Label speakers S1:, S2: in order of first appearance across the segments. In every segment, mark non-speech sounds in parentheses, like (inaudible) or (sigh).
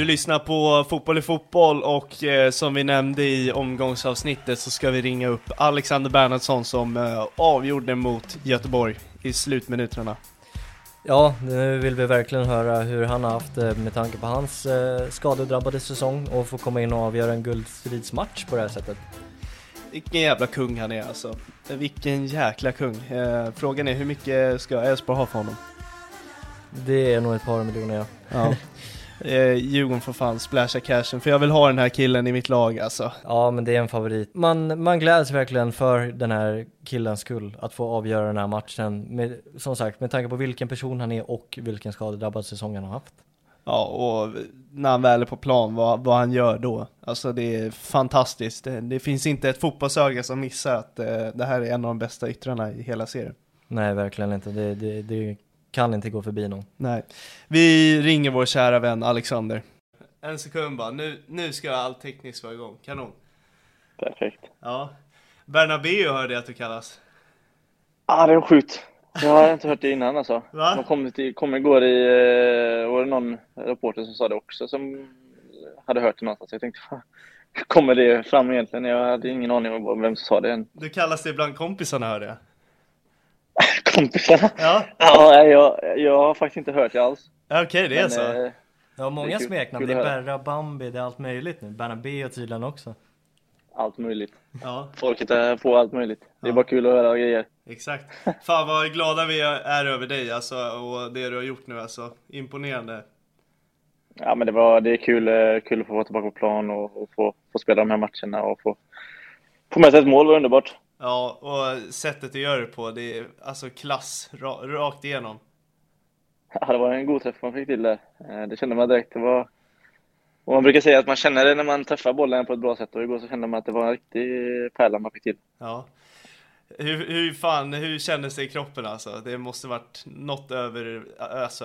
S1: Du lyssnar på Fotboll i fotboll och eh, som vi nämnde i omgångsavsnittet så ska vi ringa upp Alexander Bernhardsson som eh, avgjorde mot Göteborg i slutminuterna.
S2: Ja, nu vill vi verkligen höra hur han har haft det med tanke på hans eh, skadedrabbade säsong och få komma in och avgöra en guldstridsmatch på det här sättet.
S1: Vilken jävla kung han är alltså. Vilken jäkla kung. Eh, frågan är hur mycket ska Elfsborg ha för honom?
S2: Det är nog ett par miljoner ja.
S1: Ja. (laughs) Eh, Djurgården får fan splasha cashen, för jag vill ha den här killen i mitt lag alltså.
S2: Ja, men det är en favorit. Man, man gläds verkligen för den här killens skull, att få avgöra den här matchen. Med, som sagt, med tanke på vilken person han är och vilken skadedrabbad säsong han har haft.
S1: Ja, och när han väl är på plan, vad, vad han gör då. Alltså det är fantastiskt. Det, det finns inte ett fotbollsöga som missar att eh, det här är en av de bästa yttrarna i hela serien.
S2: Nej, verkligen inte. Det, det, det kan inte gå förbi någon.
S1: Nej. Vi ringer vår kära vän Alexander. En sekund bara, nu, nu ska all tekniskt vara igång. Kanon.
S3: Perfekt.
S1: Ja. Bernabéu hörde jag att du kallas.
S3: Ah, det är sjukt. Jag har inte hört det innan alltså.
S1: Va?
S3: De kom, till, kom igår i, eh, var det någon reporter som sa det också som hade hört det någonstans. Jag tänkte, kommer det fram egentligen? Jag hade ingen aning om vem som sa det än.
S1: Du kallas det bland kompisarna hörde jag.
S3: Kompisarna?
S1: Ja. (laughs)
S3: Ja, jag, jag har faktiskt inte hört det alls.
S1: Okej, det är
S3: Men,
S1: så.
S3: eh,
S2: Ja,
S3: Det
S2: många smeknamn. Det är. Berra, Bambi, det är allt möjligt nu. Bernabéu tydligen också.
S3: allt möjligt.
S1: Ja,
S3: Folket är på allt möjligt. Det är
S1: Ja.
S3: bara kul att höra grejer.
S1: exakt. Fan vad glada vi är över dig alltså, och det du har gjort nu alltså. Imponerande.
S3: Ja, men det, var, det är kul, eh, kul att få vara tillbaka på plan och, och få, få spela de här matcherna och få, få med sig ett mål. var underbart.
S1: Ja, och sättet du gör det på, det är alltså klass, ra, rakt igenom. (laughs)
S3: Ja, det var en god träff man fick till där. Eh, Det kände man direkt. Det var... Och man brukar säga att man känner det när man träffar bollen på ett bra sätt och igår så kände man att det var en riktig pärla man fick till.
S1: Ja. Hur, hur fan, hur kändes det i kroppen alltså? Det måste varit något över, alltså,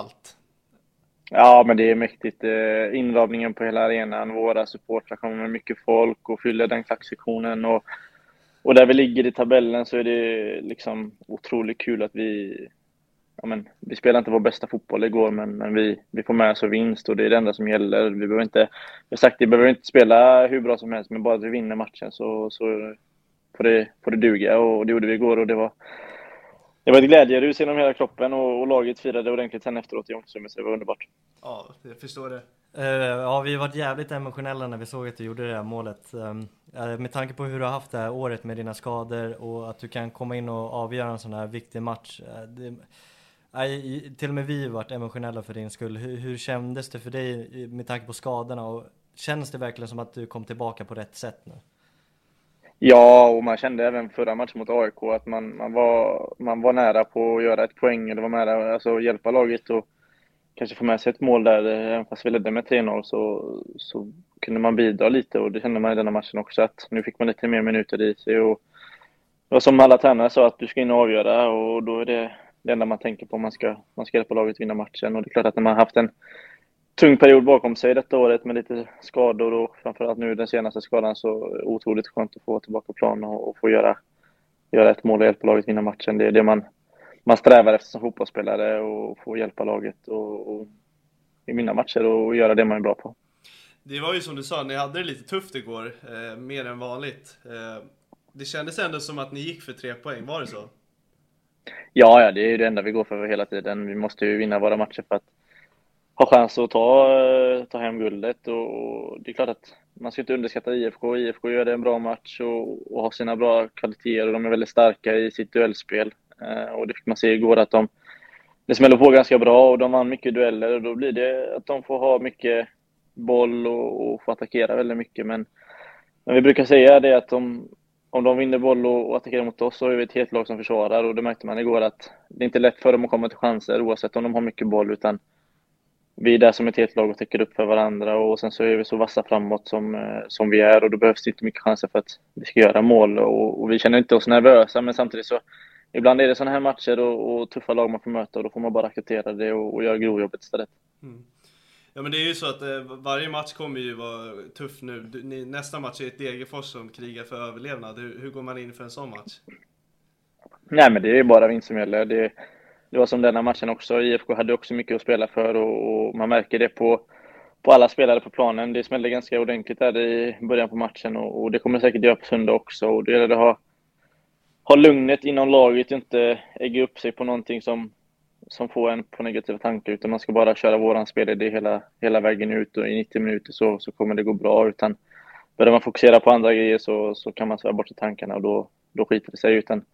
S1: Allt.
S3: Ja, men det är mäktigt. Eh, inramningen på hela arenan, våra supportrar kommer med mycket folk och fyller den klacksektionen. Och, och där vi ligger i tabellen så är det liksom otroligt kul att vi... Ja, men, vi spelade inte vår bästa fotboll igår, men, men vi, vi får med oss vinst och det är det enda som gäller. Vi behöver inte, jag har sagt, vi behöver inte spela hur bra som helst, men bara att vi vinner matchen så, så får, det, får det duga. Och det gjorde vi igår och det var, det var ett glädjerus genom hela kroppen och, och laget firade ordentligt sen efteråt i omklädningsrummet, så det var underbart.
S1: Ja, jag förstår det.
S2: Uh, ja, vi var jävligt emotionella när vi såg att du gjorde det här målet. Um, med tanke på hur du har haft det här året med dina skador och att du kan komma in och avgöra en sån här viktig match. Uh, det, till och med vi varit emotionella för din skull. Hur, hur kändes det för dig med tanke på skadorna? Och känns det verkligen som att du kom tillbaka på rätt sätt nu?
S3: Ja, och man kände även förra matchen mot AIK att man, man, var, man var nära på att göra ett poäng, eller var nära alltså att hjälpa laget och kanske få med sig ett mål där. Även fast vi ledde med 3-0 så, så kunde man bidra lite och det kände man i denna matchen också att nu fick man lite mer minuter i sig. Och det var som alla tränare sa att du ska in och avgöra och då är det, det enda man tänker på. Man ska, man ska hjälpa laget vinna matchen. Och det är klart att när man har haft en tung period bakom sig detta året med lite skador och framförallt nu den senaste skadan så otroligt skönt att få vara tillbaka på plan och, och få göra, göra ett mål och hjälpa laget vinna matchen. Det är det man, man strävar efter som fotbollsspelare och få hjälpa laget och, och vinna matcher och göra det man är bra på.
S1: Det var ju som du sa, ni hade det lite tufft igår, eh, mer än vanligt. Eh, det kändes ändå som att ni gick för tre poäng, var det så?
S3: Ja, ja, det är ju det enda vi går för hela tiden. Vi måste ju vinna våra matcher för att har chans att ta, eh, ta hem guldet. Och det är klart att man ska inte underskatta IFK. IFK gör det en bra match och, och har sina bra kvaliteter och de är väldigt starka i sitt duellspel. Eh, och det fick man se igår att de det smäller på ganska bra och de vann mycket dueller och då blir det att de får ha mycket boll och, och få attackera väldigt mycket. Men, men vi brukar säga det att de, om de vinner boll och, och attackerar mot oss så är vi ett helt lag som försvarar och det märkte man igår att det är inte lätt för dem att komma till chanser oavsett om de har mycket boll utan vi är där som ett helt lag och täcker upp för varandra och sen så är vi så vassa framåt som, eh, som vi är och då behövs det inte mycket chanser för att vi ska göra mål och, och vi känner inte oss nervösa men samtidigt så ibland är det sådana här matcher och, och, tuffa lag man får möta och då får man bara acceptera det och, och göra grovjobbet istället. Mm.
S1: Ja men det är ju så att eh, varje match kommer ju vara tuff nu. Du, ni, nästa match är ett Degerfors som krigar för överlevnad. Hur, hur, går man in för en sån match?
S3: Nej men det är bara vinst som gäller. Det, det var som denna matchen också. IFK hade också mycket att spela för och, och man märker det på, på alla spelare på planen. Det smällde ganska ordentligt där i början på matchen och, och det kommer det säkert göra på söndag också. Och det gäller att ha, ha lugnet inom laget och inte ägga upp sig på någonting som, som får en på negativa tankar utan man ska bara köra våran spelidé hela, hela vägen ut och i 90 minuter så, så kommer det gå bra. Utan börjar man fokusera på andra grejer så, så kan man svära bort i tankarna och då, då skiter det sig. Utan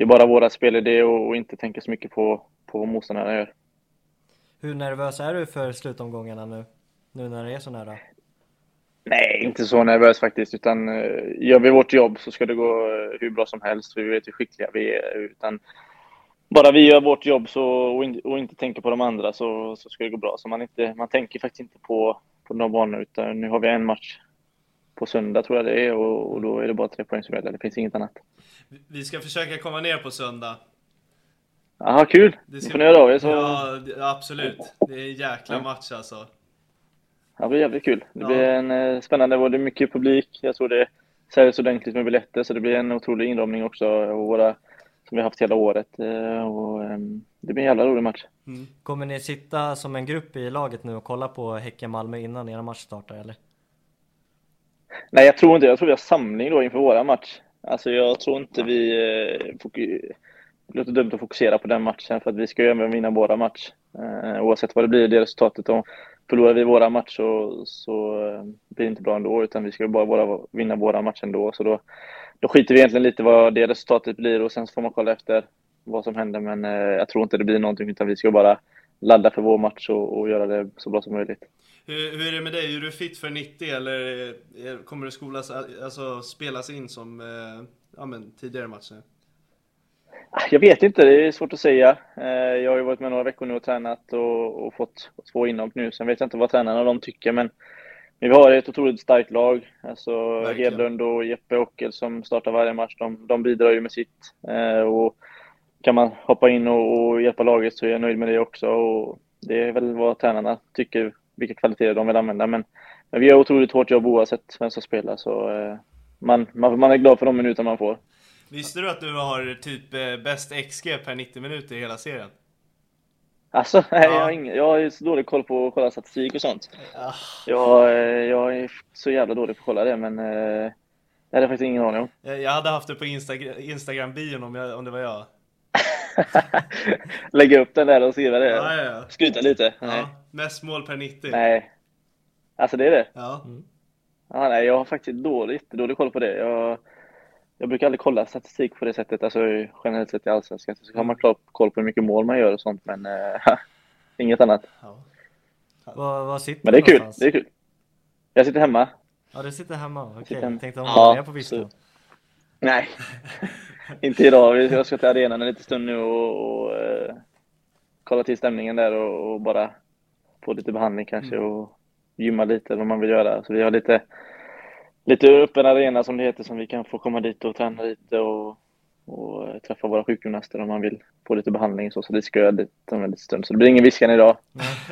S3: det är bara våra spelidé och, och inte tänka så mycket på, på vad motståndarna gör.
S2: Hur nervös är du för slutomgångarna nu? Nu när det är så nära?
S3: Nej, inte så nervös faktiskt. Utan uh, gör vi vårt jobb så ska det gå uh, hur bra som helst. För vi vet hur skickliga vi är. Utan bara vi gör vårt jobb så, och, in, och inte tänker på de andra så, så ska det gå bra. Så man, inte, man tänker faktiskt inte på, på de banorna utan nu har vi en match på söndag tror jag det är och, och då är det bara tre poäng som gäller. Det finns inget annat.
S1: Vi ska försöka komma ner på söndag.
S3: Jaha, kul! Det ska... får ni höra av er så...
S1: Ja, absolut. Det är en jäkla ja. match alltså.
S3: Ja, det blir jävligt kul. Det ja. blir en eh, spännande, det är mycket publik. Jag tror det säljs ordentligt med biljetter så det blir en otrolig inramning också. Och våra som vi har haft hela året. Eh, och ehm, det blir en jävla rolig match.
S2: Mm. Kommer ni sitta som en grupp i laget nu och kolla på Häcken-Malmö innan era match startar eller?
S3: Nej, jag tror inte Jag tror vi har samling då inför våra match. Alltså jag tror inte vi... Eh, det låter dumt att fokusera på den matchen för att vi ska ju även vinna våra match. Eh, oavsett vad det blir det resultatet. Om förlorar vi våra match så, så eh, blir det inte bra ändå utan vi ska ju bara, bara vinna våra match ändå. Så då, då skiter vi egentligen lite vad det resultatet blir och sen så får man kolla efter vad som händer. Men eh, jag tror inte det blir någonting utan vi ska bara ladda för vår match och, och göra det så bra som möjligt.
S1: Hur, hur, är det med dig? Är du fit för 90 eller kommer du skolas, alltså spelas in som eh, ja, men, tidigare matcher?
S3: Ah, jag vet inte, det är svårt att säga. Eh, jag har ju varit med några veckor nu och tränat och, och fått två inhopp nu. Sen vet jag inte vad tränarna de tycker, men vi har ett otroligt starkt lag. Alltså Hedlund och Jeppe Ockel som startar varje match, de, de bidrar ju med sitt. Eh, och kan man hoppa in och, och, hjälpa laget så är jag nöjd med det också. Och det är väl vad tränarna tycker, vilka kvaliteter de vill använda. Men, men vi gör otroligt hårt jobb oavsett vem som spelar. Så eh, man, man, man är glad för de minuter man får.
S1: Visste du att du har typ eh, bäst XG per 90 minuter i hela serien?
S3: Alltså, nej, ja. jag, har ingen, jag har så dålig koll på att kolla statistik och sånt. Ja. Jag, eh, jag är så jävla dålig på att kolla det, men eh, det hade jag faktiskt ingen aning om.
S1: Jag hade haft det på Instagram, Instagram-bion om, om det var jag. (laughs)
S3: Lägga upp den där och skriva det?
S1: Ja, ja, ja.
S3: Skryta lite?
S1: Ja, mest mål per 90.
S3: Nej. Alltså det är det?
S1: Ja. Mm.
S3: ja nej, jag har faktiskt dåligt, dålig koll på det. Jag, jag brukar aldrig kolla statistik på det sättet, alltså generellt sett i Allsvenskan. Så har man klart koll på hur mycket mål man gör och sånt, men äh, (laughs) inget annat. Ja.
S2: Var, var sitter
S3: Men det är kul, någonstans? det är kul. Jag sitter hemma.
S2: Ja, du sitter hemma, okej. Okay. Tänkte om du ja, på Visby?
S3: Nej, (laughs) inte idag. Jag ska till arenan en liten stund nu och, och uh, kolla till stämningen där och, och, bara få lite behandling kanske mm. och gymma lite vad man vill göra. Så vi har lite lite öppen arena som det heter som vi kan få komma dit och träna lite och och eh, träffa våra sjukgymnaster om man vill få lite behandling så, så det ska jag dit om en liten stund. Så det blir ingen viskande idag.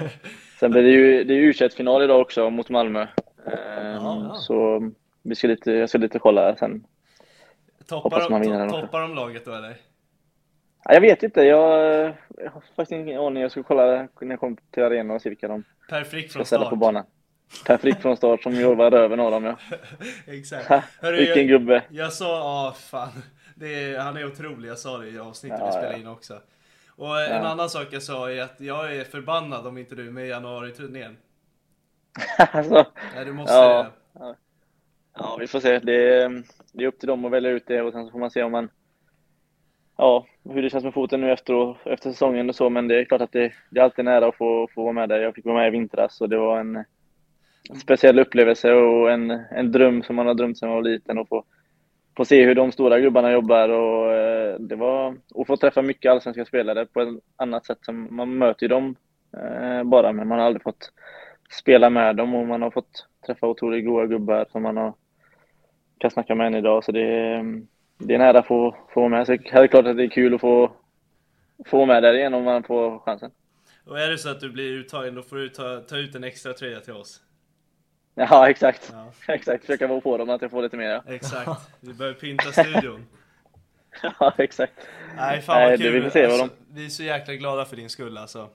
S3: (laughs) Sen blir det ju, det är ju u final idag också mot Malmö. Ehm,
S2: ja.
S3: Så vi ska lite, jag ska lite kolla sen.
S1: Toppar,
S3: man vinner också.
S1: toppar de laget då eller?
S3: Ja, Jag vet inte, jag, jag har faktiskt ingen aning. Jag ska kolla när jag kommer till arenan och se vilka de
S1: Per Frick från start.
S3: på banan. Per Frick från start som jobbar röven av dem ja. (laughs)
S1: Exakt.
S3: Ha,
S1: Hörru,
S3: Vilken
S1: jag,
S3: gubbe.
S1: jag sa, ja fan. Är, han är otrolig, jag sa det i avsnittet
S3: Ja,
S1: vi spelade
S3: ja.
S1: in också. Och eh, en
S3: Ja.
S1: annan sak jag sa är att jag är förbannad om inte du är med i januari-turnén. (laughs)
S3: alltså,
S1: Nej, du måste
S3: Ja ja, vi får se. Det är, mm, det är upp till dem att välja ut det och sen så får man se om man Ja, hur det känns med foten nu efter, efter säsongen och så, men det är klart att det, det är alltid nära att få, få vara med där. Jag fick vara med i vintras och det var en speciell upplevelse och en, en dröm som man har drömt sedan man var liten och få, få se hur de stora gubbarna jobbar och eh, det var och få träffa mycket allsvenska spelare på ett annat sätt. Som, man möter ju dem eh, bara, men man har aldrig fått spela med dem och man har fått träffa otroligt goa gubbar som man har, kan snacka med än idag. Så det, är- det är nära att få, få vara med. Så det är klart att det är kul att få, få vara med där igen om man får chansen.
S1: Och är det så att du blir uttagen då får du ta, ta ut en extra tröja till oss.
S3: Ja, exakt.
S1: Ja. (laughs)
S3: Exakt, försöka vara på dem att jag får lite mer. Ja,
S1: Exakt. (laughs) Vi börjar pynta studion.
S3: ja exakt.
S1: Nej, fan
S3: Nej,
S1: vad
S3: det
S1: kul.
S3: vill vi se vad
S1: alltså, vi är så jäkla glada för din skull alltså.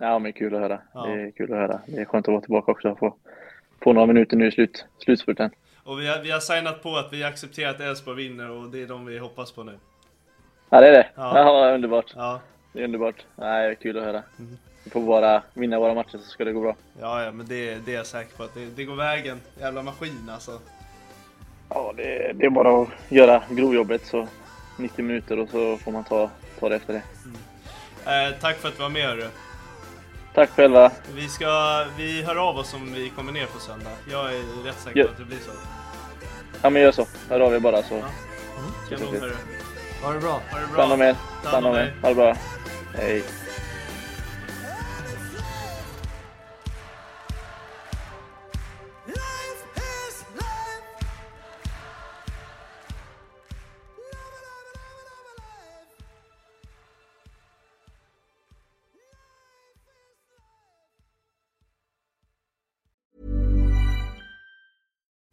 S3: Ja, men kul att höra.
S1: Ja.
S3: Det är kul att höra. Det är skönt att vara tillbaka också och få, få några minuter nu i slut, slutspurten.
S1: Och vi har, vi har signat på att vi accepterar att Elfsborg vinner och det är de vi hoppas på nu.
S3: Ja, det är det.
S1: Ja.
S3: Ja, underbart.
S1: Ja,
S3: Det är underbart. Nej, kul att höra. Vi får bara vinna våra matcher så ska det gå bra.
S1: ja, ja men det, det är jag säker på att det, det går vägen. Jävla maskin alltså.
S3: Ja, det, det är bara att göra grovjobbet så 90 minuter och så får man ta, ta det efter det.
S1: Eh, tack för att du var med hörru.
S3: Tack själva.
S1: Vi ska, vi hör av oss om vi kommer ner på söndag. Jag är rätt säker på att det blir så.
S3: Ja, men gör så. Hör av er bara så.
S1: Ja. Kanon hörru.
S2: Ha det bra.
S1: Ha det bra.
S3: Stanna med. Stanna med. Ha det bra. Hej.